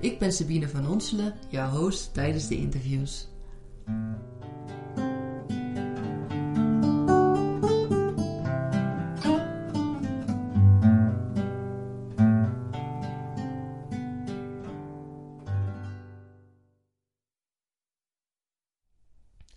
Ik ben Sabine van Onselen, jouw host tijdens de interviews.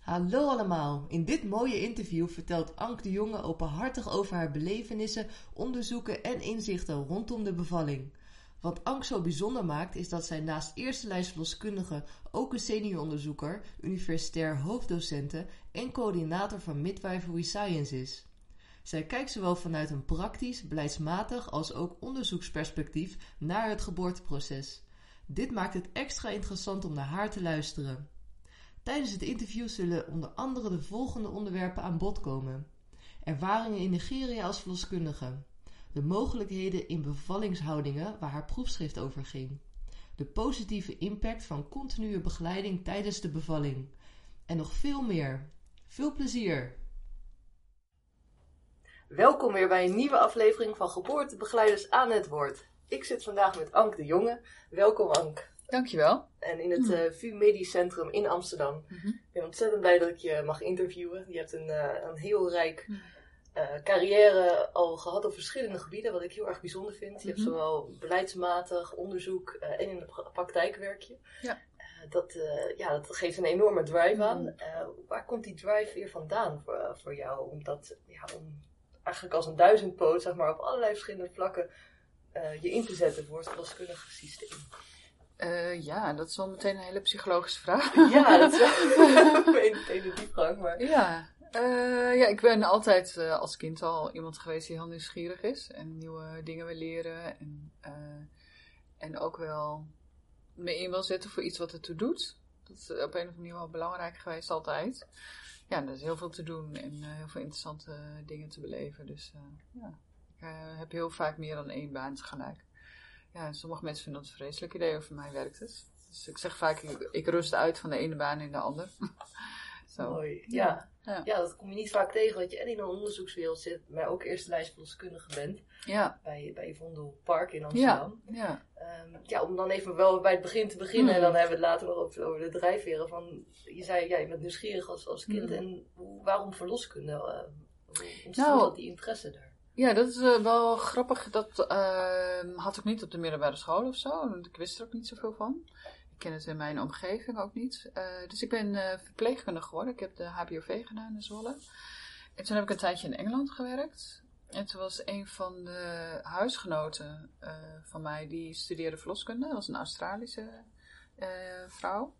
Hallo allemaal. In dit mooie interview vertelt Ank de Jonge openhartig over haar belevenissen, onderzoeken en inzichten rondom de bevalling. Wat Ank zo bijzonder maakt is dat zij naast eerste lijst verloskundige ook een senioronderzoeker, universitair hoofddocenten en coördinator van Midwifery Science is. Zij kijkt zowel vanuit een praktisch, beleidsmatig als ook onderzoeksperspectief naar het geboorteproces. Dit maakt het extra interessant om naar haar te luisteren. Tijdens het interview zullen onder andere de volgende onderwerpen aan bod komen: ervaringen in Nigeria als verloskundige, de mogelijkheden in bevallingshoudingen waar haar proefschrift over ging, de positieve impact van continue begeleiding tijdens de bevalling en nog veel meer. Veel plezier! Welkom weer bij een nieuwe aflevering van Geboortebegeleiders aan het Woord. Ik zit vandaag met Ank de Jonge. Welkom Ank. Dankjewel. En in het uh, VU Medisch Centrum in Amsterdam. Mhm. Ik ben ontzettend blij dat ik je mag interviewen. Je hebt een, uh, een heel rijk Mhm. Uh, carrière al gehad op verschillende gebieden, wat ik heel erg bijzonder vind. Je hebt Mhm. zowel beleidsmatig onderzoek uh, en in de pra praktijk werk je. Ja. Uh, dat, ja, dat geeft een enorme drive aan. Mhm. waar komt die drive weer vandaan voor, voor jou? Om, dat, ja, om eigenlijk als een duizendpoot, zeg maar, op allerlei verschillende vlakken je in te zetten voor het verloskundige systeem. Uh, ja, dat is wel meteen een hele psychologische vraag. Ja, dat is wel meteen de diepgang. Maar... Ja. Uh, ja, ik ben altijd uh, als kind al iemand geweest die heel nieuwsgierig is en nieuwe dingen wil leren. En, en ook wel me in wil zetten voor iets wat ertoe doet. Dat is op een of andere manier wel belangrijk geweest altijd. Ja, er is heel veel te doen en heel veel interessante dingen te beleven. Dus ja, ik heb heel vaak meer dan één baan tegelijk. Ja, sommige mensen vinden dat een vreselijk idee, voor mij werkt het. Dus ik zeg vaak, ik, ik rust uit van de ene baan in de ander. Zo. Mooi, ja. Ja. ja. dat kom je niet vaak tegen, dat je en in een onderzoekswereld zit, maar ook eerste lijst verloskundige bent. Ja. Bij, bij Vondel Park in Amsterdam. Ja. Um, ja, om dan even wel bij het begin te beginnen, mm. en dan hebben we het later nog over, over de drijfveren. Van, je zei, ja, je bent nieuwsgierig als, als kind, mm. en hoe, waarom verloskunde? Uh, hoe ontstond nou, dat die interesse daar? Ja, dat is uh, wel grappig. Dat uh, had ik niet op de middelbare school of zo. Want ik wist er ook niet zoveel van. Ken het in mijn omgeving ook niet. Uh, dus ik ben verpleegkundige geworden. Ik heb de HBOV gedaan in Zwolle. En toen heb ik een tijdje in Engeland gewerkt. En toen was een van de huisgenoten van mij, die studeerde verloskunde. Dat was een Australische vrouw.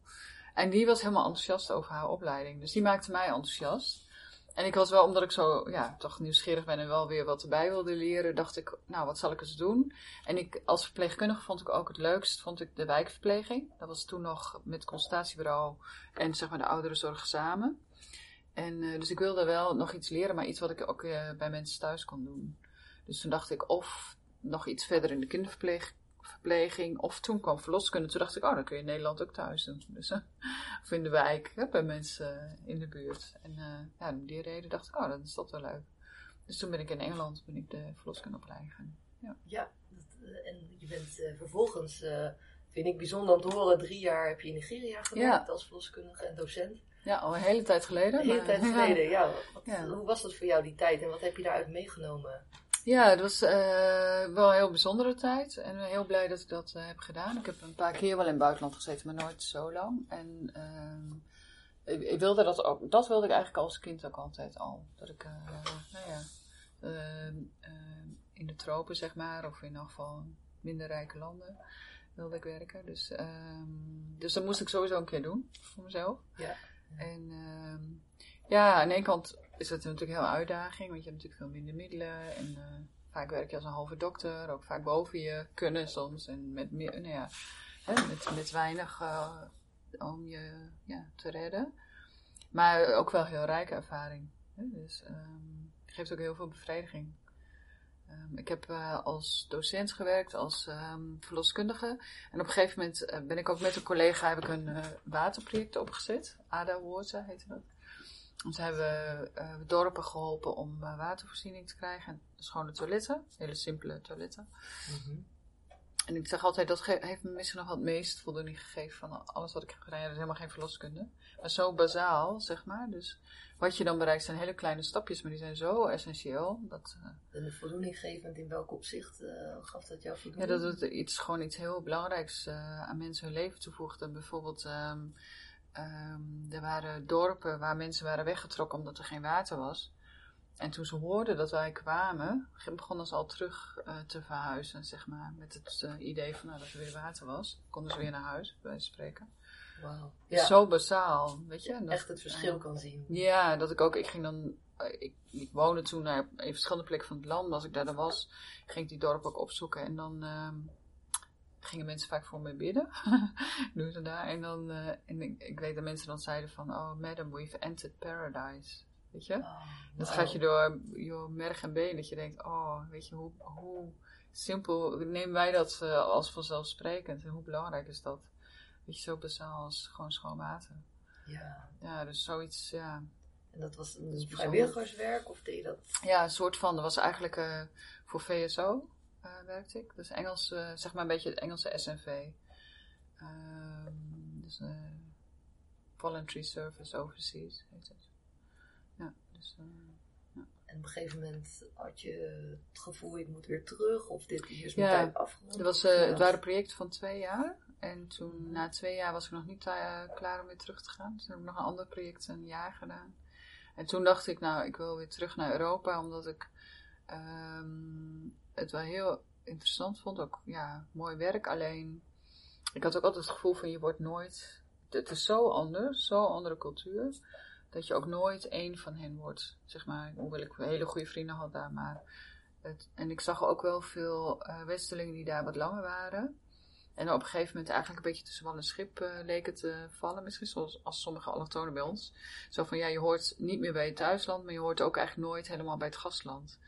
En die was helemaal enthousiast over haar opleiding. Dus die maakte mij enthousiast. En ik was wel, omdat ik zo ja, toch nieuwsgierig ben en wel weer wat erbij wilde leren, dacht ik, nou, wat zal ik eens doen? En ik, als verpleegkundige vond ik ook het leukst, vond ik de wijkverpleging. Dat was toen nog met het consultatiebureau en zeg maar de ouderenzorg samen. En uh, dus ik wilde wel nog iets leren, maar iets wat ik ook uh, bij mensen thuis kon doen. Dus toen dacht ik, of nog iets verder in de kinderverpleging. Of toen kwam verloskunde. Toen dacht ik, oh, dan kun je in Nederland ook thuis doen. Dus, uh, of in de wijk, hè, bij mensen in de buurt. En uh, ja, om die reden dacht ik, oh, dat is dat wel leuk. Dus toen ben ik in Engeland ben ik de verloskundeopleiding gaan. Ja, ja dat, uh, en je bent uh, vervolgens, vind ik bijzonder om te horen, drie jaar heb je in Nigeria gewerkt ja. als verloskundige en docent. Ja, al een hele tijd geleden. Een hele tijd geleden, ja. Wat, ja. Hoe was dat voor jou die tijd en wat heb je daaruit meegenomen? Ja, het was uh, wel een heel bijzondere tijd. En heel blij dat ik dat uh, heb gedaan. Ik heb een paar keer wel in het buitenland gezeten, maar nooit zo lang. En uh, ik, ik, wilde dat ook. Dat wilde ik eigenlijk als kind ook altijd al. Dat ik, nou ja, in de tropen zeg maar, of in geval minder rijke landen wilde ik werken. Dus, dus dat moest ik sowieso een keer doen voor mezelf. Ja. En ja, aan de ene kant is het natuurlijk hele uitdaging, want je hebt natuurlijk veel minder middelen. En uh, vaak werk je als een halve dokter, ook vaak boven je kunnen soms. En met, nou ja, hè, met, met weinig uh, om je ja, te redden. Maar ook wel heel rijke ervaring. Hè? Dus um, geeft ook heel veel bevrediging. Um, ik heb uh, als docent gewerkt, als um, verloskundige. En op een gegeven moment ben ik ook met een collega heb ik een waterproject opgezet. ADA Water heette dat. Dus hebben we dorpen geholpen om watervoorziening te krijgen. En schone toiletten, hele simpele toiletten. Mm -hmm. En ik zeg altijd, dat heeft me misschien nog wat meest voldoening gegeven van alles wat ik heb gedaan. Ja, dat is helemaal geen verloskunde. Maar zo bazaal, zeg maar. Dus wat je dan bereikt zijn hele kleine stapjes, maar die zijn zo essentieel. Dat, uh, en de voldoeninggevend in welk opzicht gaf dat jou voldoening? Ja, dat het iets, gewoon iets heel belangrijks aan mensen hun leven toevoegde. Bijvoorbeeld, um, um, er waren dorpen waar mensen waren weggetrokken omdat er geen water was. En toen ze hoorden dat wij kwamen, begonnen ze al terug uh, te verhuizen, zeg maar. Met het uh, idee van nou, dat er weer water was. Konden ze weer naar huis, bij spreken. Wow. Ja. Zo basaal, weet je. Dat, Echt het verschil uh, kan zien. Ja, dat ik ook, ik ging dan, ik, ik woonde toen naar in verschillende plekken van het land. Als ik daar dan was, ging ik die dorp ook opzoeken. En dan gingen mensen vaak voor me bidden. Doen ze daar. En dan, en ik, ik weet dat mensen dan zeiden van, oh madam, we've entered paradise. Weet je? Oh, dat gaat je door je merg en been. Dat je denkt, oh, weet je, hoe, hoe simpel nemen wij dat uh, als vanzelfsprekend. En hoe belangrijk is dat? Weet je, zo bazaal als gewoon schoon water. Ja. Ja, dus zoiets, ja. En dat was een vrijwilligerswerk of deed je dat? Ja, een soort van. Dat was eigenlijk uh, voor VSO werkte ik. Dus Engels, zeg maar een beetje het Engelse SNV. Ehm, dus Voluntary Service Overseas heet het. Ja, dus, ja. En op een gegeven moment had je het gevoel, ik moet weer terug, of dit hier is ja, mijn tijd afgerond. Het, was, uh, het waren projecten van twee jaar. En toen, na twee jaar, was ik nog niet uh, klaar om weer terug te gaan. Dus toen heb ik nog een ander project een jaar gedaan. En toen dacht ik, nou, ik wil weer terug naar Europa, omdat ik um, het wel heel interessant vond. Ook, ja, mooi werk. Alleen, ik had ook altijd het gevoel van, je wordt nooit... Het is zo anders, zo andere cultuur dat je ook nooit één van hen wordt. Zeg maar, hoewel ik hele goede vrienden had daar. Maar het, en ik zag ook wel veel uh, Westelingen die daar wat langer waren. En op een gegeven moment eigenlijk een beetje tussen wal en schip uh, leken te vallen. Misschien zoals als sommige allochtonen bij ons. Zo van, ja, je hoort niet meer bij het thuisland, maar je hoort ook eigenlijk nooit helemaal bij het gastland.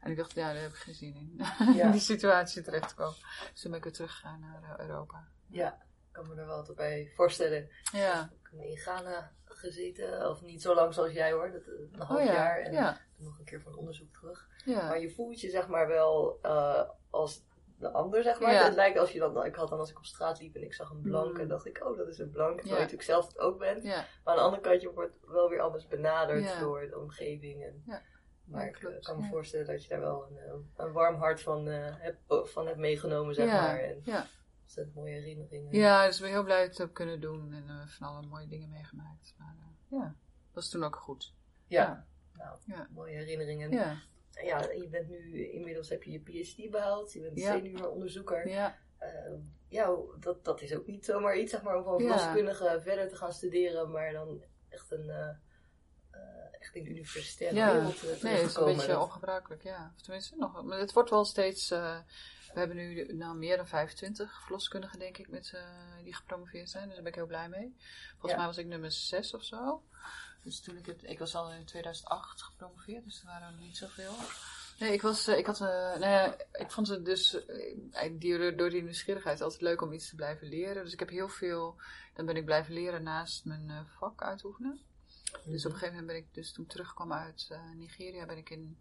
En ik dacht, ja, daar heb ik geen zin in. Ja. in die situatie terecht. Dus toen ben ik weer teruggegaan naar uh, Europa. Ja, ik kan me er wel bij voorstellen. Ja. In Ghana gezeten, of niet zo lang zoals jij hoor, dat, een half oh ja, jaar en ja. nog een keer voor een onderzoek terug. Maar je voelt je zeg maar wel uh, als de ander zeg maar. Ja. Het lijkt als je dan, ik had dan als ik op straat liep en ik zag een blank Mm. en dacht ik, oh dat is een blank, terwijl Ja. je natuurlijk zelf het ook bent. Ja, Maar aan de andere kant, je wordt wel weer anders benaderd door de omgeving. En, Ja. Maar ik eh, klopt, kan me ja. voorstellen dat je daar wel een, eh, een warm hart van, eh, hebt, van hebt meegenomen, zeg ja, maar. En ja. ontzettend mooie herinneringen. Ja, dus ik ben heel blij dat ik het kunnen doen en uh, van alle mooie dingen meegemaakt. Maar uh, ja, dat was toen ook goed. Ja. Nou, mooie herinneringen. Ja, Ja, je bent nu, inmiddels heb je je PhD behaald, je bent senior onderzoeker. ja, Uh, ja, dat, dat is ook niet zomaar iets, zeg maar, om van verloskundige verder te gaan studeren, maar dan echt een, echt in de universitaire Ja. wereld uh, terecht nee, het is een beetje Dat- ongebruikelijk, ja. Of tenminste, nog, maar het wordt wel steeds, uh, we hebben nu nou, meer dan 25 verloskundigen, denk ik, met, uh, die gepromoveerd zijn. Dus daar ben ik heel blij mee. Volgens Ja. mij was ik nummer 6 of zo. Dus toen ik het, ik was al in 2008 gepromoveerd, dus er waren er niet zoveel. Nee, ik was, eh, ik had, eh, nou ja, ik vond het dus, eh, die, door die nieuwsgierigheid altijd leuk om iets te blijven leren. Dus ik heb heel veel, dan ben ik blijven leren naast mijn eh, vak uitoefenen. Dus op een gegeven moment ben ik dus toen terugkwam uit eh, Nigeria, ben ik in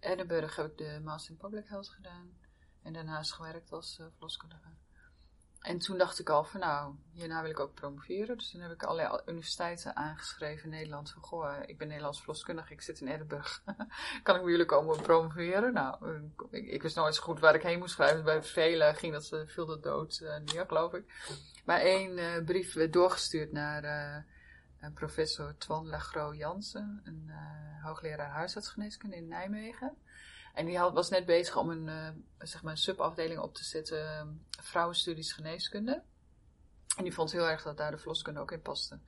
Edinburgh, heb ik de Master in Public Health gedaan. En daarnaast gewerkt als uh, verloskundige. En toen dacht ik al van nou, hierna wil ik ook promoveren. Dus toen heb ik allerlei universiteiten aangeschreven in Nederland. Van goh, ik ben Nederlands verloskundige, ik zit in Edinburgh. kan ik bij jullie komen promoveren? Nou, ik, wist nooit zo goed waar ik heen moest schrijven. Bij velen ging dat veel de dood neer, geloof ik. Maar één brief werd doorgestuurd naar professor Twan Lagro Jansen, een uh, hoogleraar huisartsgeneeskunde in Nijmegen. En die had, was net bezig om een, uh, zeg maar een subafdeling op te zetten, uh, vrouwenstudies geneeskunde. En die vond heel erg dat daar de verloskunde ook in paste.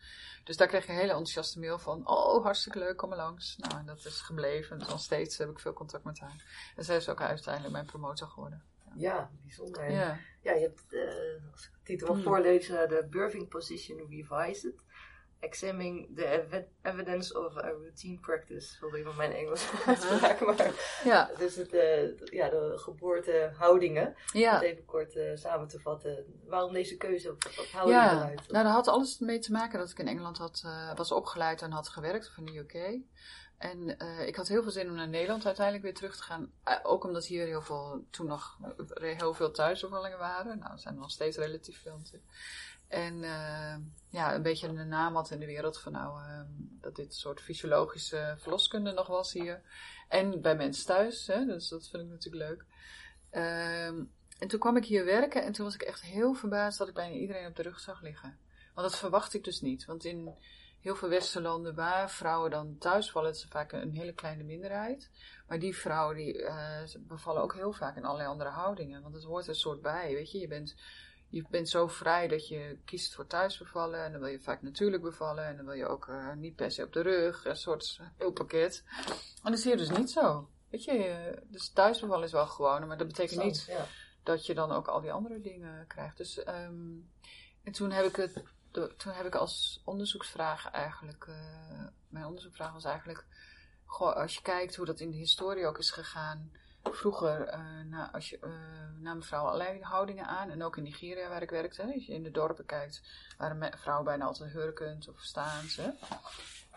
Dus daar kreeg ik een hele enthousiaste mail van, oh hartstikke leuk, kom maar langs. Nou, en dat is gebleven. Dus nog steeds heb ik veel contact met haar. En zij is ook uiteindelijk mijn promotor geworden. Ja. Ja, bijzonder. Ja. Ja, je hebt, eh, als ik de titel mag Hmm. voorlezen, de Birthing Position Revised. Examining the ev- evidence of a routine practice. Sorry van mijn Engels uitspraak, maar Ja. dus het, eh, ja, de geboortehoudingen. Om het even kort eh, samen te vatten. Waarom deze keuze? Wat hou je Ja, eruit? nou, dat had alles mee te maken dat ik in Engeland had, eh, was opgeleid en had gewerkt, of in de UK. En ik had heel veel zin om naar Nederland uiteindelijk weer terug te gaan. Ook omdat hier heel veel, toen nog heel veel thuisbevallingen waren. Nou, er zijn er nog steeds relatief veel natuurlijk. En eh, ja, een beetje een naam had in de wereld van nou, eh, dat dit een soort fysiologische verloskunde nog was hier. En bij mensen thuis, hè, dus dat vind ik natuurlijk leuk. Ehm, en toen kwam ik hier werken en toen was ik echt heel verbaasd dat ik bijna iedereen op de rug zag liggen. Want dat verwacht ik dus niet. Want in heel veel westerse landen waar vrouwen dan thuis vallen, het is vaak een hele kleine minderheid. Maar die vrouwen die eh, ze bevallen ook heel vaak in allerlei andere houdingen. Want het hoort er een soort bij, weet je. Je bent, je bent zo vrij dat je kiest voor thuis bevallen. En dan wil je vaak natuurlijk bevallen. En dan wil je ook eh, niet per se op de rug. Een soort heel pakket. En dat is hier dus niet zo. Weet je, je- dus thuis bevallen is wel gewoon. Maar dat betekent niet Ja. dat je dan ook al die andere dingen krijgt. Dus, ehm, en toen heb ik het, toen heb ik als onderzoeksvraag eigenlijk, eh, mijn onderzoeksvraag was eigenlijk, goh, als je kijkt hoe dat in de historie ook is gegaan. Vroeger eh, als je, eh, namen vrouwen allerlei houdingen aan. En ook in Nigeria waar ik werkte. Als je in de dorpen kijkt, waren vrouwen bijna altijd hurkend of staand. Hè.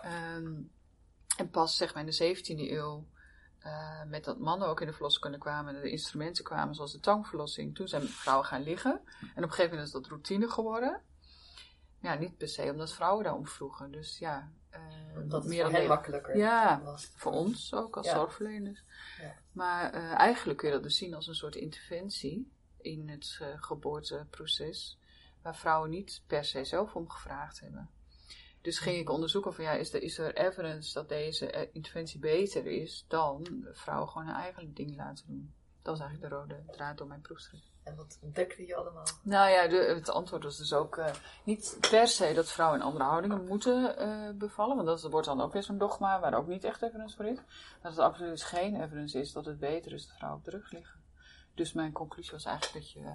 Ehm, en pas zeg maar in de 17e eeuw eh, met dat mannen ook in de verloskunde kwamen en de instrumenten kwamen, zoals de tangverlossing. Toen zijn vrouwen gaan liggen. En op een gegeven moment is dat routine geworden. Ja, niet per se omdat vrouwen daarom vroegen. Dus ja, eh, Dat meer dan meer- makkelijker Ja, was. voor ons ook als Ja. zorgverleners. Ja. Maar eh, eigenlijk kun je dat dus zien als een soort interventie in het eh, geboorteproces, waar vrouwen niet per se zelf om gevraagd hebben. Dus ging ik onderzoeken van ja, is er, is er evidence dat deze interventie beter is dan vrouwen gewoon hun eigen ding laten doen. Dat was eigenlijk de rode draad door mijn proefschrift. En wat ontdekte je allemaal? Nou ja, de, het antwoord was dus ook eh, niet per se dat vrouwen in andere houdingen moeten eh, bevallen. Want dat wordt dan ook weer zo'n dogma waar ook niet echt evidence voor is. Dat het absoluut geen evidence is dat het beter is dat vrouwen op de rug liggen. Dus mijn conclusie was eigenlijk dat je eh,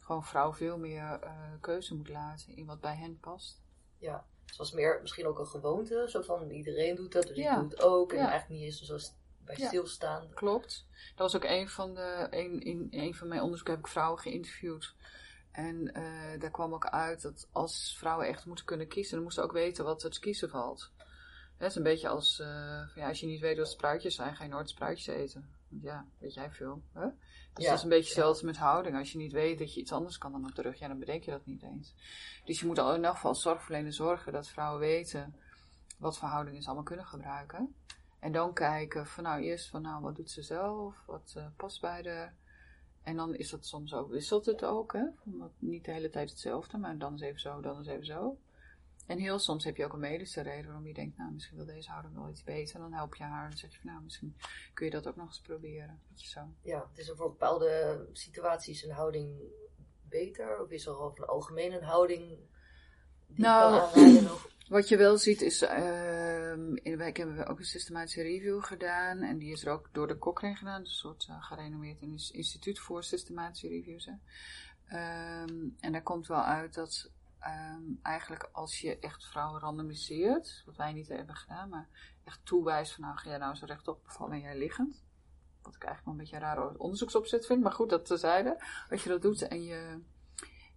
gewoon vrouwen veel meer keuze moet laten in wat bij hen past. Ja, het was meer misschien ook een gewoonte. Zo van iedereen doet dat, dus Ja. ik doe het ook. En Ja. eigenlijk niet eens zo st- bij Ja. stilstaan. Klopt. Dat was ook een van de. Een, in een van mijn onderzoeken heb ik vrouwen geïnterviewd. En eh, daar kwam ook uit dat als vrouwen echt moeten kunnen kiezen, dan moesten ze ook weten wat te kiezen valt. Het is een beetje als, eh, ja, als je niet weet wat spruitjes zijn, ga je nooit spruitjes eten. Want ja, weet jij veel. Hè? Dus Ja, dat is een beetje ja. hetzelfde met houding. Als je niet weet dat je iets anders kan dan op de rug, ja, dan bedenk je dat niet eens. Dus je moet al in elk geval als zorgverlener zorgen dat vrouwen weten wat voor houdingen ze allemaal kunnen gebruiken. En dan kijken van nou eerst van nou wat doet ze zelf, wat eh, past bij de. En dan is dat soms ook, wisselt het ook, hè? Wat- niet de hele tijd hetzelfde, maar dan is even zo, dan is even zo. En heel soms heb je ook een medische reden waarom je denkt, nou misschien wil deze houding wel iets beter. Dan help je haar en zeg je van nou misschien kun je dat ook nog eens proberen. Zo. Ja, het is er voor bepaalde situaties een houding beter? Of is er algemeen een houding die Nou, Wat je wel ziet is, ehm in de wijk hebben we ook een systematische review gedaan. En die is er ook door de Cochrane gedaan. Dus een soort eh, gerenommeerd ins- instituut voor systematische reviews. Hè. Ehm, en daar komt wel uit dat ehm, eigenlijk als je echt vrouwen randomiseert, wat wij niet hebben gedaan, maar echt toewijst van nou ga jij nou zo rechtop bevallen en jij liggend. Wat ik eigenlijk wel een beetje een rare onderzoeksopzet vind, maar goed, dat tezijde. Als je dat doet en je,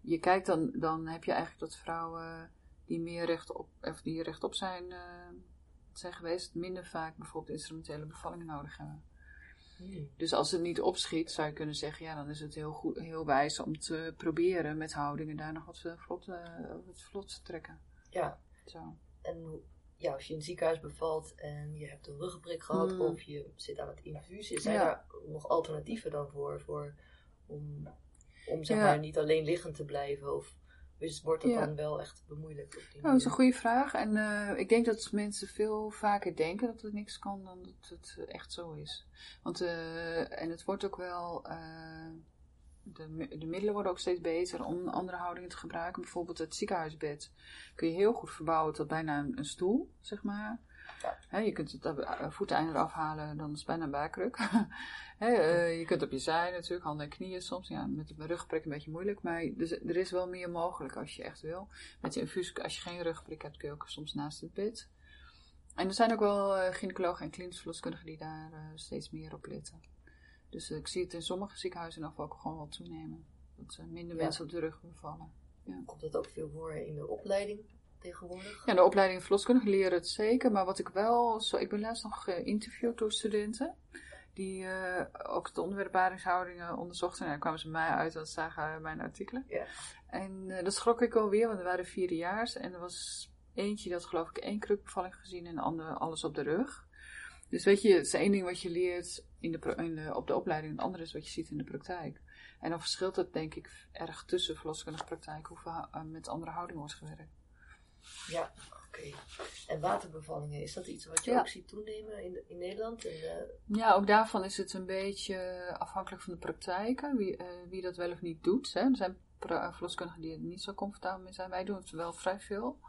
je kijkt, dan, dan heb je eigenlijk dat vrouwen die meer rechtop, of die rechtop zijn, eh, zijn geweest, minder vaak bijvoorbeeld instrumentele bevallingen nodig hebben. Hmm. Dus als het niet opschiet, zou je kunnen zeggen, ja, dan is het heel, goed, heel wijs om te proberen met houdingen daar nog wat eh, vlot, eh, wat vlot te trekken. Ja, Zo. en ja, als je in het ziekenhuis bevalt en je hebt een ruggenprik gehad Hmm. of je zit aan het infusie, zijn Ja. er nog alternatieven dan voor? voor om om zeg maar niet alleen liggend te blijven? Of wordt Ja. dan wel echt bemoeilijkt? Op die Nou, dat is een goede vraag. En eh, ik denk dat mensen veel vaker denken dat het niks kan dan dat het echt zo is. Want, eh, en het wordt ook wel, eh, de, de middelen worden ook steeds beter om andere houdingen te gebruiken. Bijvoorbeeld het ziekenhuisbed kun je heel goed verbouwen tot bijna een, een stoel, zeg maar. Je kunt het uh, voeteinde eraf halen, dan is het bijna een buikruk. uh, je kunt op je zij natuurlijk, handen en knieën soms. Ja, met de rugprik een beetje moeilijk. Maar dus, er is wel meer mogelijk als je echt wil. Met de infuus, als je geen rugprik hebt, kun je ook soms naast het bed. En er zijn ook wel uh, gynaecologen en klinisch verloskundigen die daar steeds meer op letten. Dus ik zie het in sommige ziekenhuizen nog ook gewoon wel toenemen. Dat minder mensen op de rug bevallen. Ja. Komt dat ook veel voor in de opleiding tegenwoordig? Ja, de opleiding verloskundige leren het zeker. Maar wat ik wel, zo, ik ben laatst nog geïnterviewd door studenten. Die uh, ook de onderwerp onderzochten. En daar kwamen ze mij uit, dat zagen mijn artikelen. Ja. En uh, dat schrok ik alweer, want er waren vierdejaars. En er was eentje, dat geloof ik één krukbevalling gezien en de andere alles op de rug. Dus weet je, het is één ding wat je leert in de, in de, op de opleiding. En het andere is wat je ziet in de praktijk. En dan verschilt het denk ik erg tussen verloskundige praktijk hoeveel uh, met andere houding wordt gewerkt. Ja, oké. En waterbevallingen, is dat iets wat je ook ziet toenemen in, in Nederland? En, Ja, ook daarvan is het een beetje afhankelijk van de praktijken, wie, uh, wie dat wel of niet doet. Hè. Er zijn verloskundigen die er niet zo comfortabel mee zijn. Wij doen het wel vrij veel.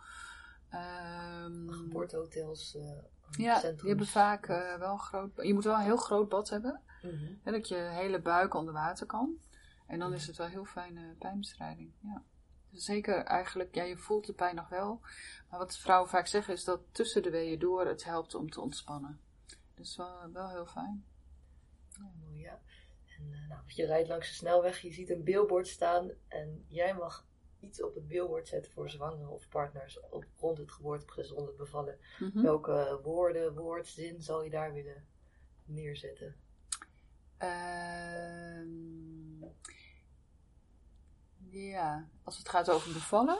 Um, Geboortehotels. Uh, ja, die hebben vaak uh, wel een groot. Je moet wel een heel groot bad hebben. Mm -hmm. dat je hele buik onder water kan. En dan is het wel heel fijne pijnbestrijding. Ja. Zeker eigenlijk, ja, je voelt de pijn nog wel. Maar wat vrouwen vaak zeggen is dat tussen de weeën door het helpt om te ontspannen. Dus wel, wel heel fijn. Ja, mooi, ja. En uh, nou, je rijdt langs de snelweg, je ziet een billboard staan en jij mag iets op het billboard zetten voor zwangeren of partners op, rond het geboorteproces, rond het bevallen. Mhm. Welke woorden, woord, zin zal je daar willen neerzetten? Ehm, ja, als het gaat over bevallen,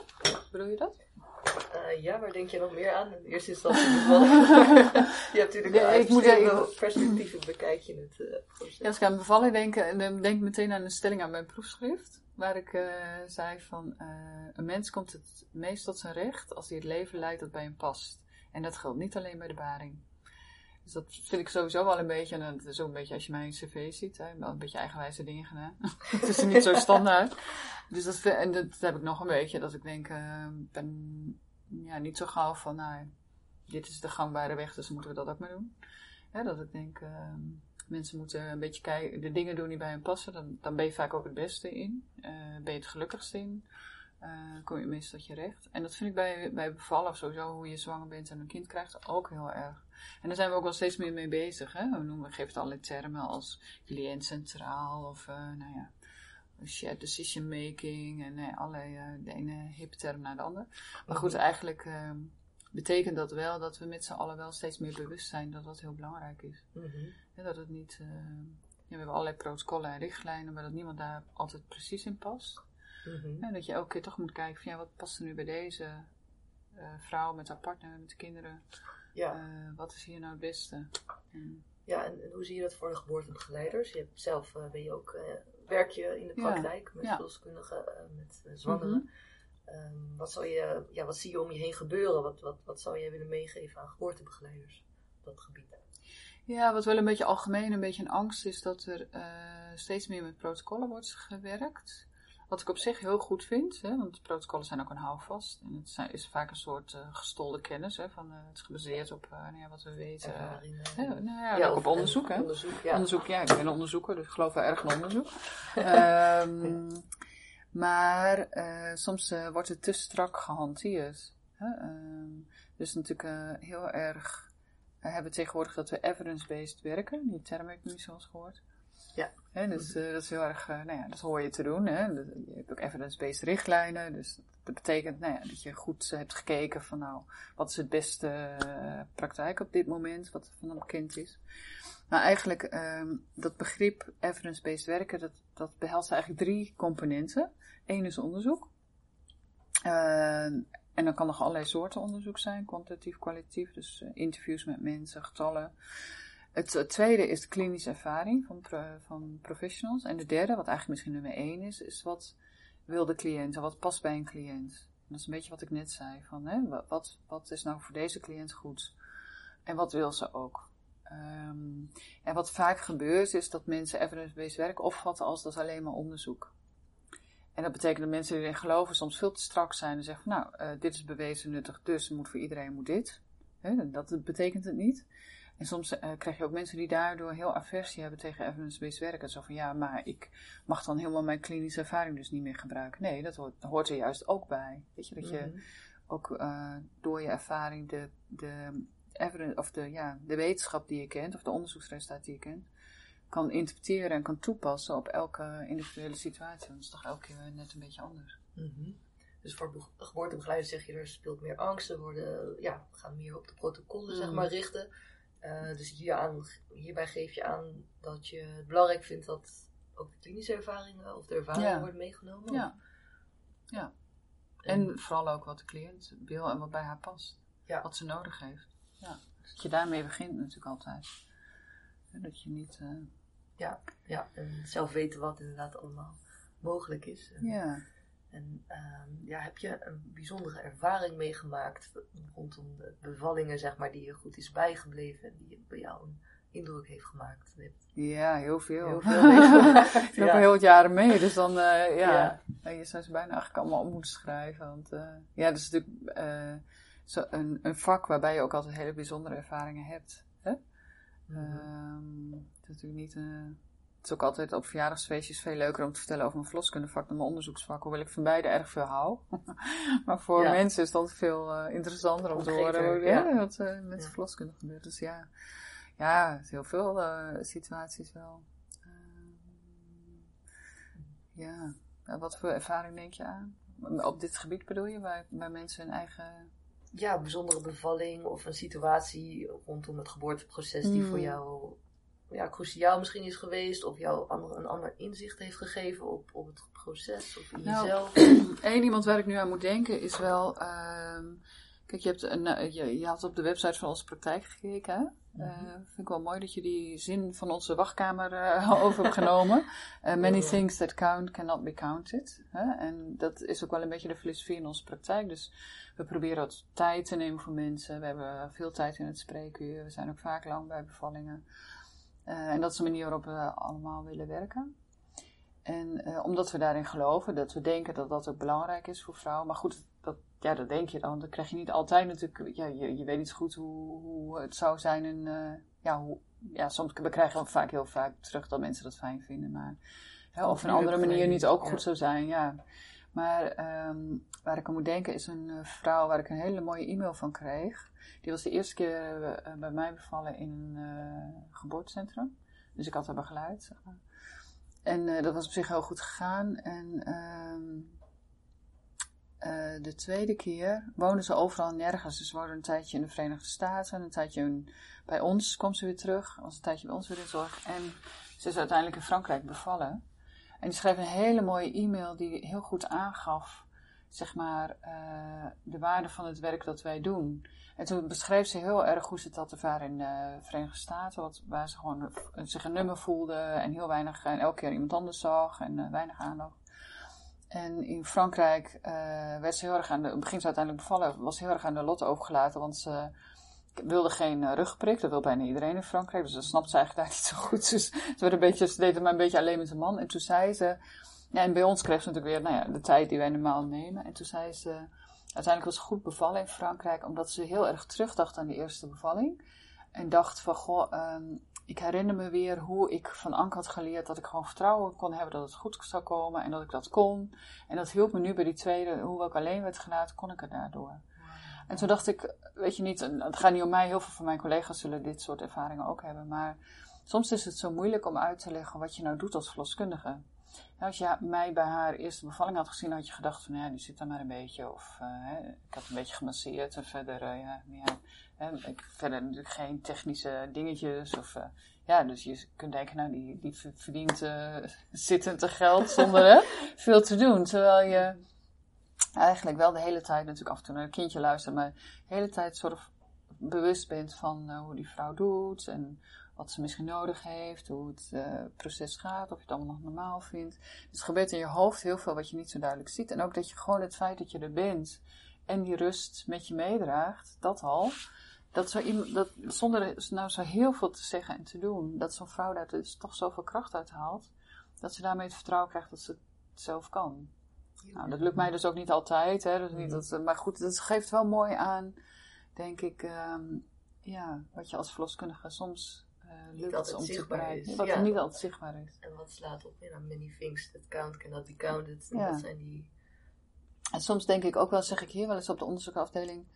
bedoel je dat? Uh, ja, waar denk je nog meer aan? In eerste instantie bevallen. je hebt natuurlijk nee, ik moet even, perspectieven bekijk je het uh, Ja, als ik aan bevallen denk, dan denk ik meteen aan een stelling aan mijn proefschrift. Waar ik uh, zei van, een mens komt het meest tot zijn recht als hij het leven leidt dat bij hem past. En dat geldt niet alleen bij de baring. Dus dat vind ik sowieso wel een beetje, en het is ook een beetje als je mijn cv ziet, hè, wel een beetje eigenwijze dingen gedaan. het is niet zo standaard. Dus dat, en dat heb ik nog een beetje, dat ik denk, uh, ben ja, niet zo gauw van, nou, dit is de gangbare weg, dus moeten we dat ook maar doen. Ja, dat ik denk, uh, mensen moeten een beetje kijken, de dingen doen die bij hen passen, dan, dan ben je vaak ook het beste in. Uh, ben je het gelukkigste in. Uh, kom je meestal tot je recht. En dat vind ik bij, bij bevallen of sowieso, hoe je zwanger bent en een kind krijgt, ook heel erg. En daar zijn we ook wel steeds meer mee bezig. Hè? We, noemen, we geven het allerlei termen als cliënt centraal of uh, nou ja, shared decision making en nee, allerlei, uh, de ene hip term naar de andere. Maar goed, mhm. eigenlijk uh, betekent dat wel dat we met z'n allen wel steeds meer bewust zijn dat dat heel belangrijk is. Mm -hmm. dat het niet, ja, we hebben allerlei protocollen en richtlijnen, maar dat niemand daar altijd precies in past. Mm -hmm. En dat je elke keer toch moet kijken van ja, wat past er nu bij deze vrouw met haar partner, met de kinderen. Ja. Uh, wat is hier nou het beste? Ja, en, en, hoe zie je dat voor de geboortebegeleiders? Je hebt zelf, uh, ben je ook, werk je in de praktijk met verloskundigen, met zwangeren. Mm -hmm. um, wat, zou je, ja, wat zie je om je heen gebeuren? Wat, wat, wat zou jij willen meegeven aan geboortebegeleiders op dat gebied? Ja, wat wel een beetje algemeen, een beetje een angst is dat er steeds meer met protocollen wordt gewerkt. Wat ik op zich heel goed vind, hè, want protocollen zijn ook een houvast. En het zijn, is vaak een soort uh, gestolde kennis. Hè, van, uh, het is gebaseerd op uh, nou ja, wat we weten. nou ja, ja, ook op onderzoek. Hè. Onderzoek ja. onderzoek, ja. Ik ben een onderzoeker, dus ik geloof wel erg in onderzoek. um, maar soms wordt het te strak gehanteerd. Hè. Um, dus natuurlijk heel erg hebben we tegenwoordig dat we evidence-based werken. Die term heb ik nu zoals gehoord. Ja. Dus dat is heel erg, uh, nou ja, dat hoor je te doen. Hè. Je hebt ook evidence-based richtlijnen. Dus dat betekent nou ja, dat je goed hebt gekeken van nou, wat is het beste uh, praktijk op dit moment, wat van een kind is. Maar eigenlijk, um, dat begrip evidence-based werken, dat, dat behelst eigenlijk drie componenten. Eén is onderzoek. en dan kan nog allerlei soorten onderzoek zijn, kwantitatief, kwalitatief. Dus interviews met mensen, getallen. Het, tweede is de klinische ervaring van, van professionals. En de derde, wat eigenlijk misschien nummer één is, is wat wil de cliënt en wat past bij een cliënt. dat is een beetje wat ik net zei. Van, hè, wat, wat is nou voor deze cliënt goed? En wat wil ze ook? Um, en wat vaak gebeurt is dat mensen evidence-based werk opvatten als dat alleen maar onderzoek. En dat betekent dat mensen die erin geloven soms veel te strak zijn en zeggen van nou, uh, dit is bewezen nuttig, dus moet voor iedereen moet dit. Dat betekent het niet. En soms uh, krijg je ook mensen die daardoor heel aversie hebben tegen evidence-based werken. Zo van ja, maar ik mag dan helemaal mijn klinische ervaring dus niet meer gebruiken. Nee, dat hoort, hoort er juist ook bij. Weet je, dat je mhm. ook uh, door je ervaring de, de, evidence, of de, ja, de wetenschap die je kent, of de onderzoeksresultaten die je kent, kan interpreteren en kan toepassen op elke individuele situatie. Dat is toch elke keer net een beetje anders. Mm Dus voor geboortebegeleiders zeg je, er speelt meer angst, er worden, ja, gaan meer op de protocollen zeg mhm. maar, richten. Uh, dus hier hierbij geef je aan dat je het belangrijk vindt dat ook de klinische ervaringen of de ervaringen ja. worden meegenomen. Ja. ja. En, vooral ook wat de cliënt wil en wat bij haar past. Ja. Wat ze nodig heeft. Ja. Dat je daarmee begint natuurlijk altijd. Dat je niet... Uh... Ja, ja, en zelf weten wat inderdaad allemaal mogelijk is. ja. En ehm, ja, heb je een bijzondere ervaring meegemaakt rondom de bevallingen, zeg maar, die je goed is bijgebleven en die bij jou een indruk heeft gemaakt? Ja, heel veel. Heel veel ik loop al heel jaren mee, dus dan, uh, ja, ja. je zou ze bijna eigenlijk allemaal op moeten schrijven. Want uh, ja, dat is natuurlijk uh, zo een, een vak waarbij je ook altijd hele bijzondere ervaringen hebt. Hè? Mm -hmm. het is natuurlijk niet een is ook altijd op verjaardagsfeestjes veel leuker om te vertellen over mijn verloskundevak dan mijn onderzoeksvak. Hoewel ik van beide erg veel hou. maar voor mensen is dat veel uh, interessanter om te horen ja. wat uh, met de verloskunde gebeurt. Dus ja, ja heel veel uh, situaties wel. ja, wat voor ervaring denk je aan? Op dit gebied bedoel je, waar, waar mensen hun eigen ja, bijzondere bevalling of een situatie rondom het geboorteproces die voor hmm. jou ja, cruciaal misschien is geweest, of jou ander, een ander inzicht heeft gegeven op, op het proces of in nou, jezelf? Eén iemand waar ik nu aan moet denken is wel. Uh, kijk, je, hebt een, eh, je, je, had op de website van onze praktijk gekeken. Hè? Uh, vind ik wel mooi dat je die zin van onze wachtkamer uh, over hebt genomen. many things that count cannot be counted. Hè? En dat is ook wel een beetje de filosofie in onze praktijk. Dus we proberen wat tijd te nemen voor mensen. We hebben veel tijd in het spreekuur. We zijn ook vaak lang bij bevallingen. Uh, en dat is de manier waarop we allemaal willen werken. En uh, omdat we daarin geloven, dat we denken dat dat ook belangrijk is voor vrouwen. Maar goed, dat, ja, dat denk je dan. Dat krijg je niet altijd natuurlijk. Ja, je, je weet niet goed hoe, hoe het zou zijn. En uh, ja, hoe, ja, soms we krijgen vaak heel vaak terug dat mensen dat fijn vinden. Maar hè, of een andere manier niet ook goed zou zijn. Ja. Maar um, waar ik aan moet denken is een vrouw waar ik een hele mooie e-mail van kreeg. Die was de eerste keer uh, bij mij bevallen in een uh, geboortecentrum. Dus ik had haar begeleid. En dat was op zich heel goed gegaan. En ehm, de tweede keer woonde ze overal nergens. Dus ze woonde een tijdje in de Verenigde Staten. Een tijdje bij ons kwam ze weer terug. Was een tijdje bij ons weer in zorg. En ze is uiteindelijk in Frankrijk bevallen. En die schreef een hele mooie e-mail die heel goed aangaf, zeg maar, de waarde van het werk dat wij doen. En toen beschreef ze heel erg hoe ze dat ervaren in de Verenigde Staten. Wat, waar ze gewoon zich een nummer voelde en heel weinig, en elke keer iemand anders zag en uh, weinig aandacht. En in Frankrijk werd ze heel erg aan de, begin ze uiteindelijk bevallen, was heel erg aan de lot overgelaten, want ze wilde geen uh, rugprik. Dat wil bijna iedereen in Frankrijk, dus dat snapte ze eigenlijk daar niet zo goed. Dus ze, werd een beetje, ze deed het maar een beetje alleen met een man. En toen zei ze, ja, en bij ons kreeg ze natuurlijk weer, nou ja, de tijd die wij normaal nemen. En toen zei ze, Uiteindelijk was ze goed bevallen in Frankrijk, omdat ze heel erg terugdacht aan de eerste bevalling. En dacht van, goh, um, ik herinner me weer hoe ik van Anke had geleerd dat ik gewoon vertrouwen kon hebben dat het goed zou komen en dat ik dat kon. En dat hielp me nu bij die tweede, hoewel ik alleen werd gelaten, kon ik het daardoor. En toen dacht ik, weet je niet, het gaat niet om mij, heel veel van mijn collega's zullen dit soort ervaringen ook hebben. Maar soms is het zo moeilijk om uit te leggen wat je nou doet als verloskundige als je mij bij haar eerste bevalling had gezien, had je gedacht van ja, die zit daar maar een beetje. Of uh, hè, ik had een beetje gemasseerd en verder, uh, ja, ik, verder natuurlijk geen technische dingetjes. Of, uh, ja, dus je kunt denken, nou, die, die verdient zittend te geld zonder veel te doen. Terwijl je eigenlijk wel de hele tijd natuurlijk af en toe naar een kindje luistert, maar de hele tijd soort bewust bent van hoe die vrouw doet en wat ze misschien nodig heeft, hoe het uh, proces gaat, of je het allemaal nog normaal vindt. Dus er gebeurt in je hoofd heel veel wat je niet zo duidelijk ziet. En ook dat je gewoon het feit dat je er bent en die rust met je meedraagt, dat al. Dat, zo dat zonder nou zo heel veel te zeggen en te doen, dat zo'n vrouw daar dus toch zoveel kracht uit haalt, dat ze daarmee het vertrouwen krijgt dat ze het zelf kan. Nou, dat lukt mij dus ook niet altijd, hè, dat niet, dat, maar goed, dat geeft wel mooi aan denk ik, ehm, ja, wat je als verloskundige soms uh, lukt om te bereiken. is, Wat ja. niet altijd zichtbaar is. En wat slaat op? Ja, many things that count cannot be counted. Ja. Dat zijn die... En soms denk ik ook wel, zeg ik hier wel eens op de onderzoekafdeling,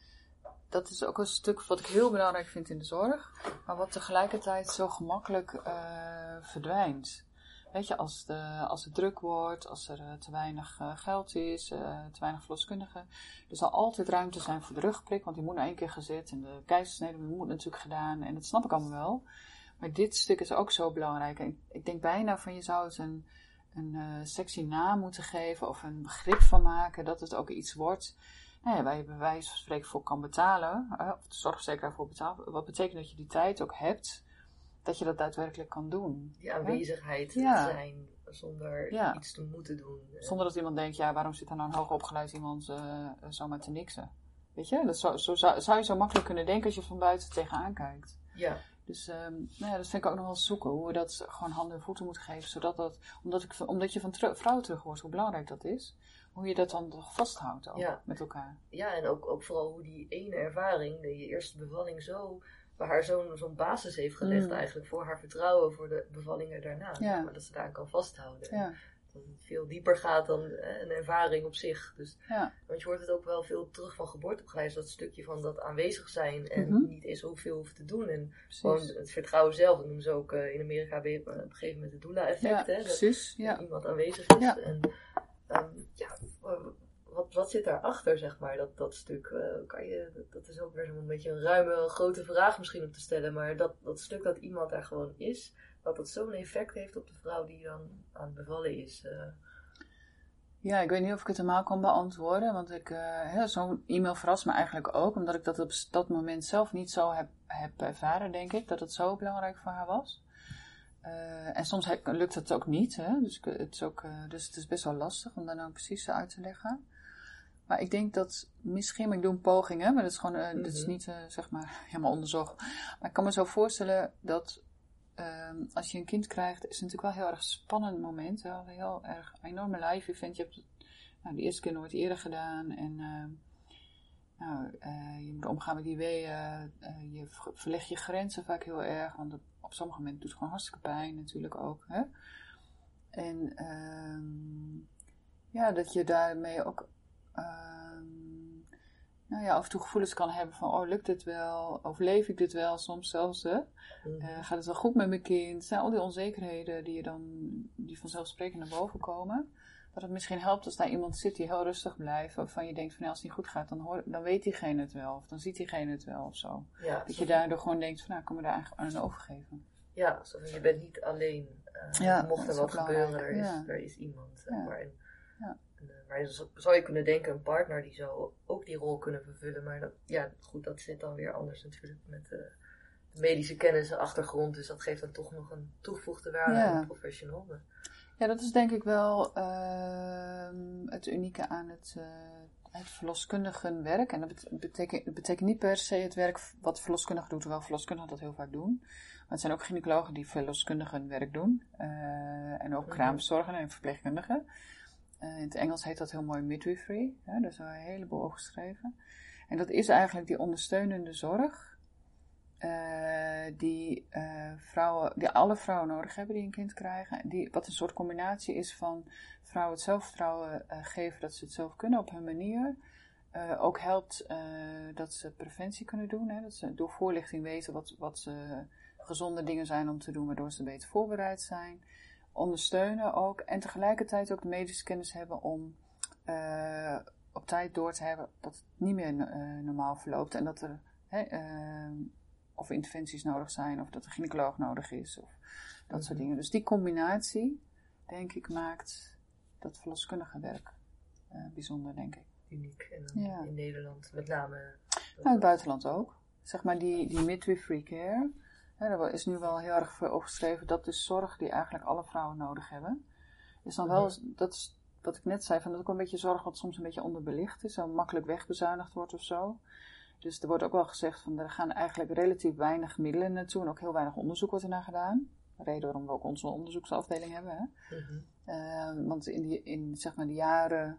dat is ook een stuk wat ik heel belangrijk vind in de zorg, maar wat tegelijkertijd zo gemakkelijk eh, verdwijnt. Weet je, als, de, als het druk wordt, als er eh, te weinig eh, geld is, eh, te weinig verloskundigen. Er zal altijd ruimte zijn voor de rugprik, want die moet nou één keer gezet. En de keizersnede moet natuurlijk gedaan. En dat snap ik allemaal wel. Maar dit stuk is ook zo belangrijk. Ik, denk bijna van je zou het een, een sexy naam moeten geven of een begrip van maken. Dat het ook iets wordt nou ja, waar je bij wijze van spreken voor kan betalen. of de zorgverzekeraar voor betaalt. Wat betekent dat je die tijd ook hebt. Dat je dat daadwerkelijk kan doen. die aanwezigheid Ja. zijn zonder Ja. iets te moeten doen. Zonder dat iemand denkt, ja, waarom zit er nou een hoogopgeleid iemand eh, zomaar te niksen? Weet je, dat zou, zo zou, zou je zo makkelijk kunnen denken als je van buiten tegenaan kijkt. Ja, Dus ehm, nou ja, dat vind ik ook nog wel zoeken, hoe we dat gewoon handen en voeten moeten geven. Zodat dat, omdat, ik, omdat je van vrouwen terug hoort hoe belangrijk dat is, hoe je dat dan toch vasthoudt ook Ja. met elkaar. ja en ook, ook vooral hoe die ene ervaring, de je eerste bevalling, zo bij haar zo'n zo'n basis heeft gelegd Mm. eigenlijk voor haar vertrouwen voor de bevallingen daarna. Ja. Maar dat ze daar kan vasthouden. Ja, Dat het veel dieper gaat dan eh, een ervaring op zich. Dus, ja, want je hoort het ook wel veel terug van geboortebegeleiders, dat stukje van dat aanwezig zijn en Mhm. niet eens hoeveel hoeven te doen. En gewoon het vertrouwen zelf, dat noemen ze ook eh, in Amerika weer, eh, op een gegeven moment het doula-effect. Ja, hè? Dat precies. Ja. iemand aanwezig is. En ehm, ja, wat, wat zit daarachter, zeg maar, dat, dat stuk? Eh, kan je, dat, dat is ook weer zo'n beetje een ruime, grote vraag misschien om te stellen. Maar dat, dat stuk dat iemand daar gewoon is, dat dat zo'n effect heeft op de vrouw die dan aan het bevallen is. eh. Ja, ik weet niet of ik het helemaal kan beantwoorden, want ik, hè, zo'n e-mail verrast me eigenlijk ook, omdat ik dat op dat moment zelf niet zo heb, heb ervaren, denk ik, dat het zo belangrijk voor haar was. En soms lukt het ook niet, hè? Dus, het is ook, dus het is best wel lastig om dat nou precies uit te leggen. Maar ik denk dat misschien, ik doe een poging, hè, maar dat is gewoon, eh, dit is Mhm. niet zeg maar helemaal onderzocht. Maar ik kan me zo voorstellen dat ehm, als je een kind krijgt, is het natuurlijk wel een heel erg spannend moment. Wel heel erg een enorme live event. Je hebt nou, de eerste keer nooit eerder gedaan. En ehm, nou, eh, je moet omgaan met die weeën. eh, je ver- verlegt je grenzen vaak heel erg. Want op sommige momenten doet het gewoon hartstikke pijn natuurlijk ook. Hè? En ehm, ja, dat je daarmee ook ehm, nou ja, af en toe gevoelens kan hebben van, oh, lukt dit wel? Overleef ik dit wel? Soms zelfs, hè? Mhm. Eh, gaat het wel goed met mijn kind? Het zijn al die onzekerheden die je dan, die vanzelfsprekend naar boven komen. Dat het misschien helpt als daar iemand zit die heel rustig blijft, waarvan je denkt van, nou, als het niet goed gaat, dan, hoor, dan weet diegene het wel, of dan ziet diegene het wel, of zo. ja, Dat je daardoor gewoon denkt van, nou, ik kan me daar eigenlijk aan overgeven. ja, alsof je bent niet alleen. eh, Ja, mocht er wat gebeuren, er is, ja. er is iemand. zeg maar. Ja. Maar zou- je kunnen denken, een partner die zou ook die rol kunnen vervullen. Maar dat, ja, goed, dat zit dan weer anders natuurlijk met eh, de medische kennis en achtergrond. Dus dat geeft dan toch nog een toegevoegde waarde Ja. aan een professional. Ja, dat is denk ik wel ehm, het unieke aan het, eh het verloskundigenwerk. En dat bet- betekent, dat betekent niet per se het werk wat verloskundigen doet, terwijl verloskundigen dat heel vaak doen. Maar het zijn ook gynaecologen die verloskundigenwerk doen. eh, en ook Mhm. kraamzorgen en verpleegkundigen. Eh, in het Engels heet dat heel mooi midwifery. Daar is wel een heleboel over geschreven. En dat is eigenlijk die ondersteunende zorg. eh, die, eh, vrouwen, die alle vrouwen nodig hebben die een kind krijgen. Die, wat een soort combinatie is van vrouwen het zelfvertrouwen geven dat ze het zelf kunnen op hun manier. Ook helpt dat ze preventie kunnen doen. Hè? Dat ze door voorlichting weten wat, wat gezonde dingen zijn om te doen, waardoor ze beter voorbereid zijn. Ondersteunen ook. En tegelijkertijd ook de medische kennis hebben om eh, op tijd door te hebben dat het niet meer eh, normaal verloopt. En dat er hè, eh, of interventies nodig zijn, of dat een gynaecoloog nodig is, of dat soort Mhm. dingen. Dus die combinatie, denk ik, maakt dat verloskundige werk bijzonder, denk ik. uniek. En dan Ja. in Nederland met name. Nou, in het buitenland ook. Zeg maar die, die midwifery care. Daar is nu wel heel erg voor opgeschreven. Dat is zorg die eigenlijk alle vrouwen nodig hebben. Is dan wel, Mhm. dat is wat ik net zei, van dat is ook een beetje zorg wat soms een beetje onderbelicht is. Zo makkelijk wegbezuinigd wordt of zo. Dus er wordt ook wel gezegd van er gaan eigenlijk relatief weinig middelen naartoe. En ook heel weinig onderzoek wordt ernaar gedaan. Reden waarom we ook onze onderzoeksafdeling hebben. Hè? Mhm. Eh, want in, die, in zeg maar de jaren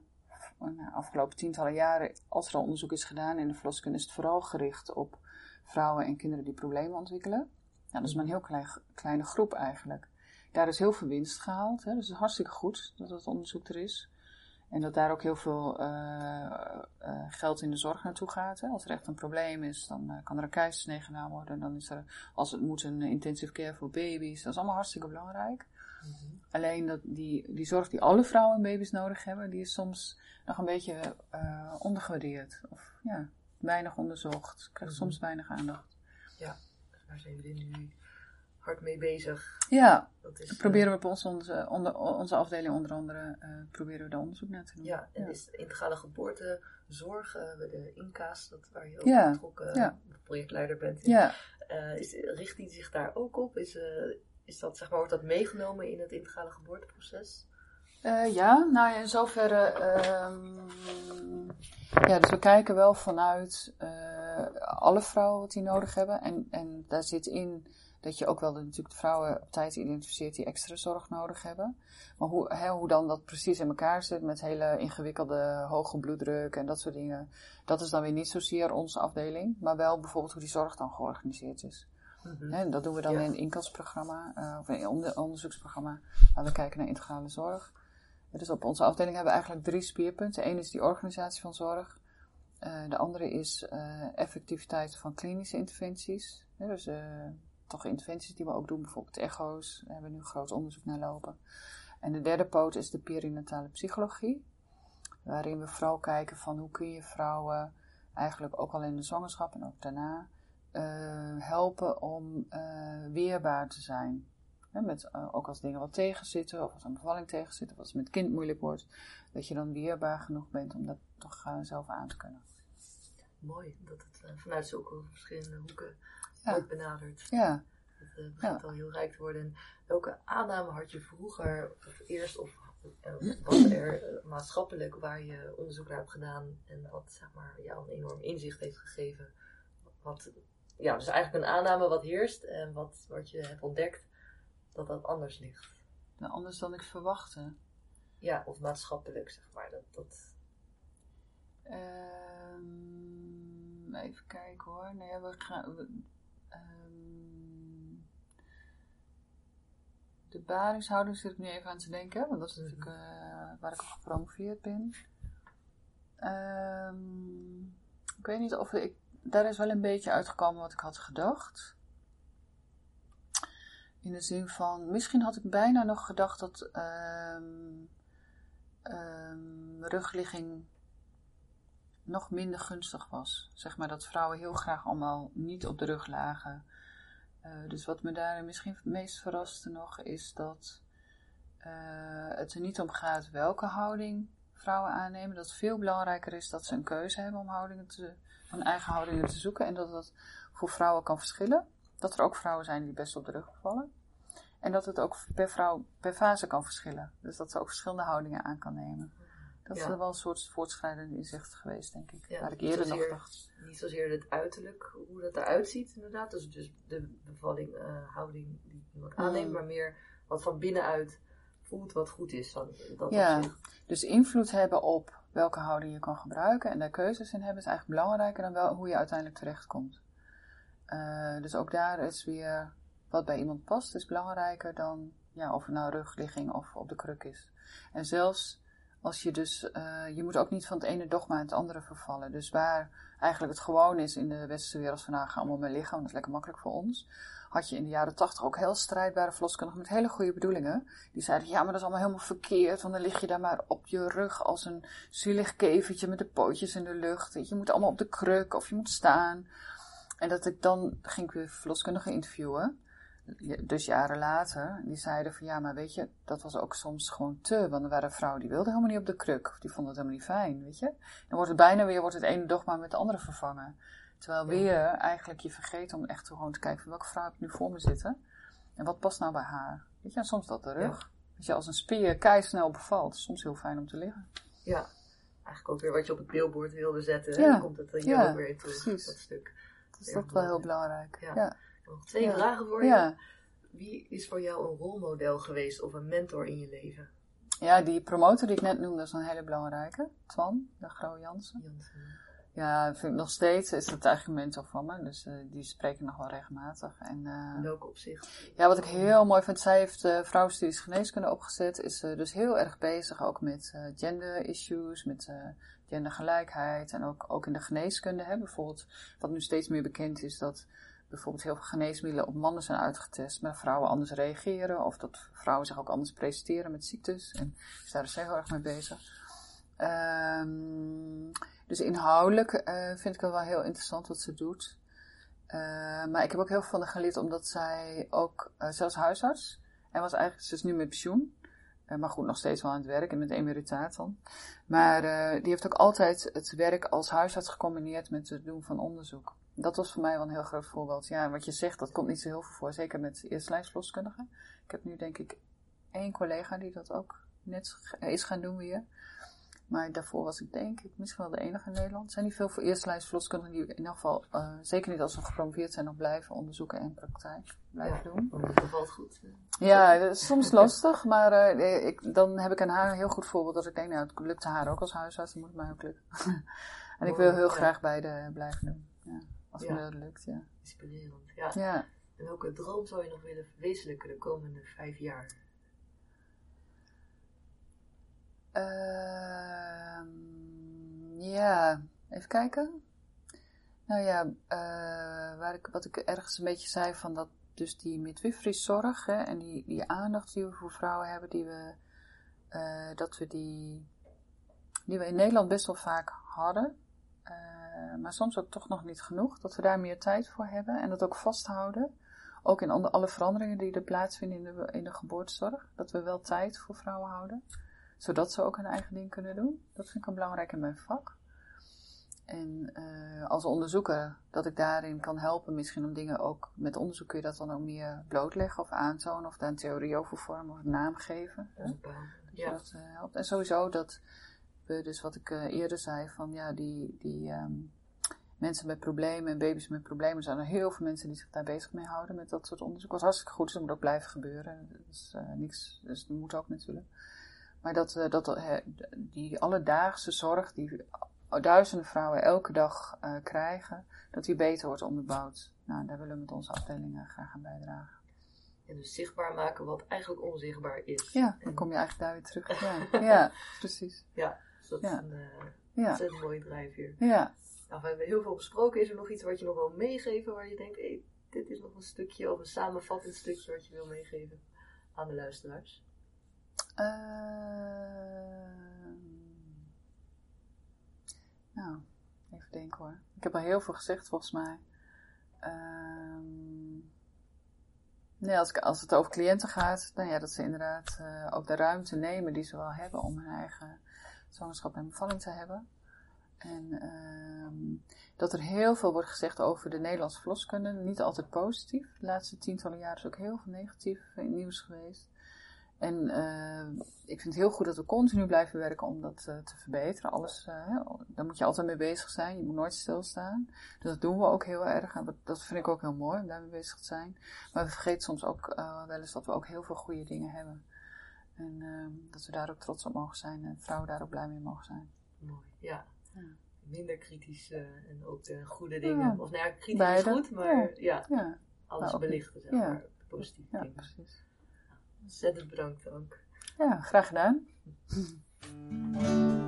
de afgelopen tientallen jaren, als er al onderzoek is gedaan in de verloskunde, is het vooral gericht op vrouwen en kinderen die problemen ontwikkelen. Ja, dat is maar een heel klein, kleine groep eigenlijk. Daar is heel veel winst gehaald. Hè? Dus het is hartstikke goed dat dat onderzoek er is. En dat daar ook heel veel uh, uh, geld in de zorg naartoe gaat. Hè? Als er echt een probleem is, dan uh, kan er een keizersnee gedaan worden. Dan is er, als het moet, een intensive care voor baby's. Dat is allemaal hartstikke belangrijk. Mm -hmm. Alleen dat die, die zorg die alle vrouwen en baby's nodig hebben, die is soms nog een beetje ondergewaardeerd. Of ja, weinig onderzocht. Krijgt mm -hmm. soms weinig aandacht. Daar zijn we nu hard mee bezig. Ja, dat is, proberen we op onze, onze, onder, onze afdeling onder andere, uh, proberen we daar onderzoek naar te doen. Ja, en ja. is integrale geboortezorg, uh, de INCA's, dat, waar je ook ja. betrokken ja. projectleider bent. Ja. Uh, is, richt die zich daar ook op? Is, is dat, zeg maar, wordt dat meegenomen in het integrale geboorteproces? Ja, nou ja, in zoverre. Um, ja, dus we kijken wel vanuit alle vrouwen wat die nodig hebben. En, en daar zit in dat je ook wel de, natuurlijk de vrouwen op tijd identificeert die extra zorg nodig hebben. Maar hoe, hè, hoe dan dat precies in elkaar zit met hele ingewikkelde hoge bloeddruk en dat soort dingen, dat is dan weer niet zozeer onze afdeling, maar wel bijvoorbeeld hoe die zorg dan georganiseerd is. En dat doen we dan ja. in een inkasprogramma, uh, of een onder, onderzoeksprogramma, waar we kijken naar integrale zorg. Dus op onze afdeling hebben we eigenlijk drie speerpunten. Eén is die organisatie van zorg. Uh, de andere is uh, effectiviteit van klinische interventies. Dus toch interventies die we ook doen, bijvoorbeeld echo's. Daar hebben we nu groot onderzoek naar lopen. En de derde poot is de perinatale psychologie. Waarin we vooral kijken van hoe kun je vrouwen eigenlijk ook al in de zwangerschap en ook daarna helpen om weerbaar te zijn. Met, uh, ook als dingen wat tegenzitten, of als een bevalling tegenzit, of als het met kind moeilijk wordt, dat je dan weerbaar genoeg bent om dat toch zelf aan te kunnen. Mooi dat het vanuit zulke verschillende hoeken ja. wordt benaderd. Ja. Het uh, begint ja. al heel rijk te worden. En welke aanname had je vroeger, of eerst, of uh, was er uh, maatschappelijk waar je onderzoek naar hebt gedaan en wat zeg maar, jou een enorm inzicht heeft gegeven? Wat, ja, dus eigenlijk een aanname wat heerst en wat, wat je hebt ontdekt dat dat anders ligt. Nou, anders dan ik verwachtte. Ja, of maatschappelijk, zeg maar. Dat, dat... Um, even kijken hoor. Nee, we gaan, we, Um, de baringshouding zit ik nu even aan te denken, want dat is natuurlijk uh, waar ik op gepromoveerd ben. Um, ik weet niet of ik. Daar is wel een beetje uitgekomen wat ik had gedacht. In de zin van, misschien had ik bijna nog gedacht dat um, rugligging nog minder gunstig was. Zeg maar dat vrouwen heel graag allemaal niet op de rug lagen. Uh, dus wat me daar misschien het meest verraste nog is dat uh, het er niet om gaat welke houding vrouwen aannemen. Dat veel belangrijker is dat ze een keuze hebben om houdingen te, hun eigen houdingen te zoeken. En dat dat voor vrouwen kan verschillen. Dat er ook vrouwen zijn die best op de rug vallen. En dat het ook per vrouw per fase kan verschillen. Dus dat ze ook verschillende houdingen aan kan nemen. Dat ja. is wel een soort voortschrijdende inzicht geweest, denk ik. Ja, waar ik eerder zozeer, nog dacht. Niet zozeer het uiterlijk, hoe dat eruit ziet, inderdaad. Dus, dus de bevalling, uh, houding die iemand aanneemt, mm. maar meer wat van binnenuit voelt wat goed is. Dat ja, dus invloed hebben op welke houding je kan gebruiken en daar keuzes in hebben is eigenlijk belangrijker dan wel hoe je uiteindelijk terechtkomt. Uh, dus ook daar is weer wat bij iemand past, is belangrijker dan ja, of het nou rugligging of op de kruk is. En zelfs als je dus, uh, je moet ook niet van het ene dogma in het andere vervallen. Dus waar eigenlijk het gewoon is in de westerse wereld van nou, allemaal mee liggen, dat is lekker makkelijk voor ons. Had je in de jaren tachtig ook heel strijdbare verloskundigen met hele goede bedoelingen. Die zeiden, ja, maar dat is allemaal helemaal verkeerd, want dan lig je daar maar op je rug als een zielig kevertje met de pootjes in de lucht. Je moet allemaal op de kruk of je moet staan. En dat ik dan ging ik weer verloskundigen interviewen dus jaren later, die zeiden van ja, maar weet je, dat was ook soms gewoon te. Want er waren vrouwen die wilden helemaal niet op de kruk. Of die vonden het helemaal niet fijn, weet je. Dan wordt het bijna weer, wordt het ene dogma met de andere vervangen. Terwijl weer eigenlijk je vergeet om echt gewoon te kijken van welke vrouw heb ik nu voor me zitten. En wat past nou bij haar? Weet je, en soms dat de rug. Ja. Weet je, als een spier keisnel bevalt, soms heel fijn om te liggen. Ja, eigenlijk ook weer wat je op het billboard wilde zetten. Ja. Dan komt het hier ja, ook weer terug, precies. dat stuk. Dat is wel heel belangrijk. ja. ja. Nog twee vragen voor je. Ja. Wie is voor jou een rolmodel geweest of een mentor in je leven? Ja, die promotor die ik net noemde is een hele belangrijke. Twan, de Gro Jansen. Jansen. Ja, vind ik nog steeds is het eigenlijk een mentor van me. Dus eh, die spreken nog wel regelmatig. En, eh, In welk opzicht? ja, wat ik heel mooi vind, zij heeft uh, vrouwenstudies geneeskunde opgezet. Is uh, dus heel erg bezig ook met uh, gender issues, met uh, gendergelijkheid. En ook, ook in de geneeskunde. Hè, bijvoorbeeld, wat nu steeds meer bekend is, dat bijvoorbeeld heel veel geneesmiddelen op mannen zijn uitgetest, maar vrouwen anders reageren. Of dat vrouwen zich ook anders presenteren met ziektes. En daar is zij heel erg mee bezig. Um, dus inhoudelijk uh, vind ik het wel heel interessant wat ze doet. Uh, maar ik heb ook heel veel van haar geleerd omdat zij ook, uh, zelfs huisarts, en was eigenlijk, ze is nu met pensioen. Maar goed, nog steeds wel aan het werk en met emeritaat dan. Maar die heeft ook altijd het werk als huisarts gecombineerd met het doen van onderzoek. Dat was voor mij wel een heel groot voorbeeld. Ja, wat je zegt, dat komt niet zo heel veel voor. Zeker met eerstlijnsverloskundigen. Ik heb nu denk ik één collega die dat ook net is gaan doen weer. Maar daarvoor was ik denk ik misschien wel de enige in Nederland. Er zijn niet veel voor eerstlijnsverloskundigen die in ieder geval, uh, zeker niet als ze gepromoveerd zijn, nog blijven onderzoeken en praktijk blijven ja, doen. Dat bevalt goed. Ja, dat is soms lastig, maar uh, ik, dan heb ik aan haar een heel goed voorbeeld dat ik denk, nou het lukte haar ook als huisarts, dan moet het mij ook lukken. en ik wil heel ja. graag beide blijven doen. Ja, als ja. me dat lukt, ja. Inspirerend, ja. ja. En welke droom zou je nog willen verwezenlijken de komende vijf jaar? Uh, ja, even kijken. Nou ja, uh, waar ik, wat ik ergens een beetje zei van dat dus die midwifery zorg hè, en die, die aandacht die we voor vrouwen hebben, die we, uh, dat we die, die we in Nederland best wel vaak hadden, uh, maar soms ook toch nog niet genoeg, dat we daar meer tijd voor hebben en dat ook vasthouden. Ook in alle veranderingen die er plaatsvinden in de, in de geboortezorg, dat we wel tijd voor vrouwen houden zodat ze ook hun eigen ding kunnen doen. Dat vind ik een belangrijk in mijn vak. En uh, als onderzoeker, dat ik daarin kan helpen, misschien om dingen ook, met onderzoek kun je dat dan ook meer blootleggen of aantonen, of daar een theorie over vormen of een naam geven. Ja. ja. Dat uh, helpt. En sowieso dat we, dus wat ik uh, eerder zei, van ja, die, die um, mensen met problemen en baby's met problemen, zijn er heel veel mensen die zich daar bezig mee houden met dat soort onderzoek. Wat hartstikke goed is, dat moet ook blijven gebeuren. Dat is niks, dus dat moet ook natuurlijk. Maar dat, uh, dat uh, die alledaagse zorg die duizenden vrouwen elke dag uh, krijgen, dat die beter wordt onderbouwd. Nou, daar willen we met onze afdelingen graag aan bijdragen. En dus zichtbaar maken wat eigenlijk onzichtbaar is. Ja, dan en... kom je eigenlijk daar weer terug. Ja, ja precies. Ja, dus dat ja. is een ja. ontzettend mooie drijfveer. Ja. Nou, we hebben heel veel besproken. Is er nog iets wat je nog wil meegeven waar je denkt, hey, dit is nog een stukje of een samenvattend stukje wat je wil meegeven aan de luisteraars? Uh, nou, even denken hoor. Ik heb al heel veel gezegd volgens mij. Uh, nee, als, ik, als het over cliënten gaat, dan ja, dat ze inderdaad uh, ook de ruimte nemen die ze wel hebben om hun eigen zwangerschap en bevalling te hebben. En uh, dat er heel veel wordt gezegd over de Nederlandse verloskunde. Niet altijd positief. De laatste tientallen jaren is ook heel veel negatief nieuws geweest. En uh, ik vind het heel goed dat we continu blijven werken om dat uh, te verbeteren. Alles, uh, daar moet je altijd mee bezig zijn. Je moet nooit stilstaan. Dus dat doen we ook heel erg. En dat vind ik ook heel mooi om daarmee bezig te zijn. Maar we vergeten soms ook wel eens dat we ook heel veel goede dingen hebben. En dat we daar ook trots op mogen zijn. En vrouwen daar ook blij mee mogen zijn. Mooi, ja. ja. Minder kritisch en ook de goede dingen. Ja. Of nou ja, kritisch Beide. is goed, maar ja, ja. alles belichten, zeg ja. maar. Positieve Ja, dingen. precies. Ontzettend bedankt ook. Ja, graag gedaan.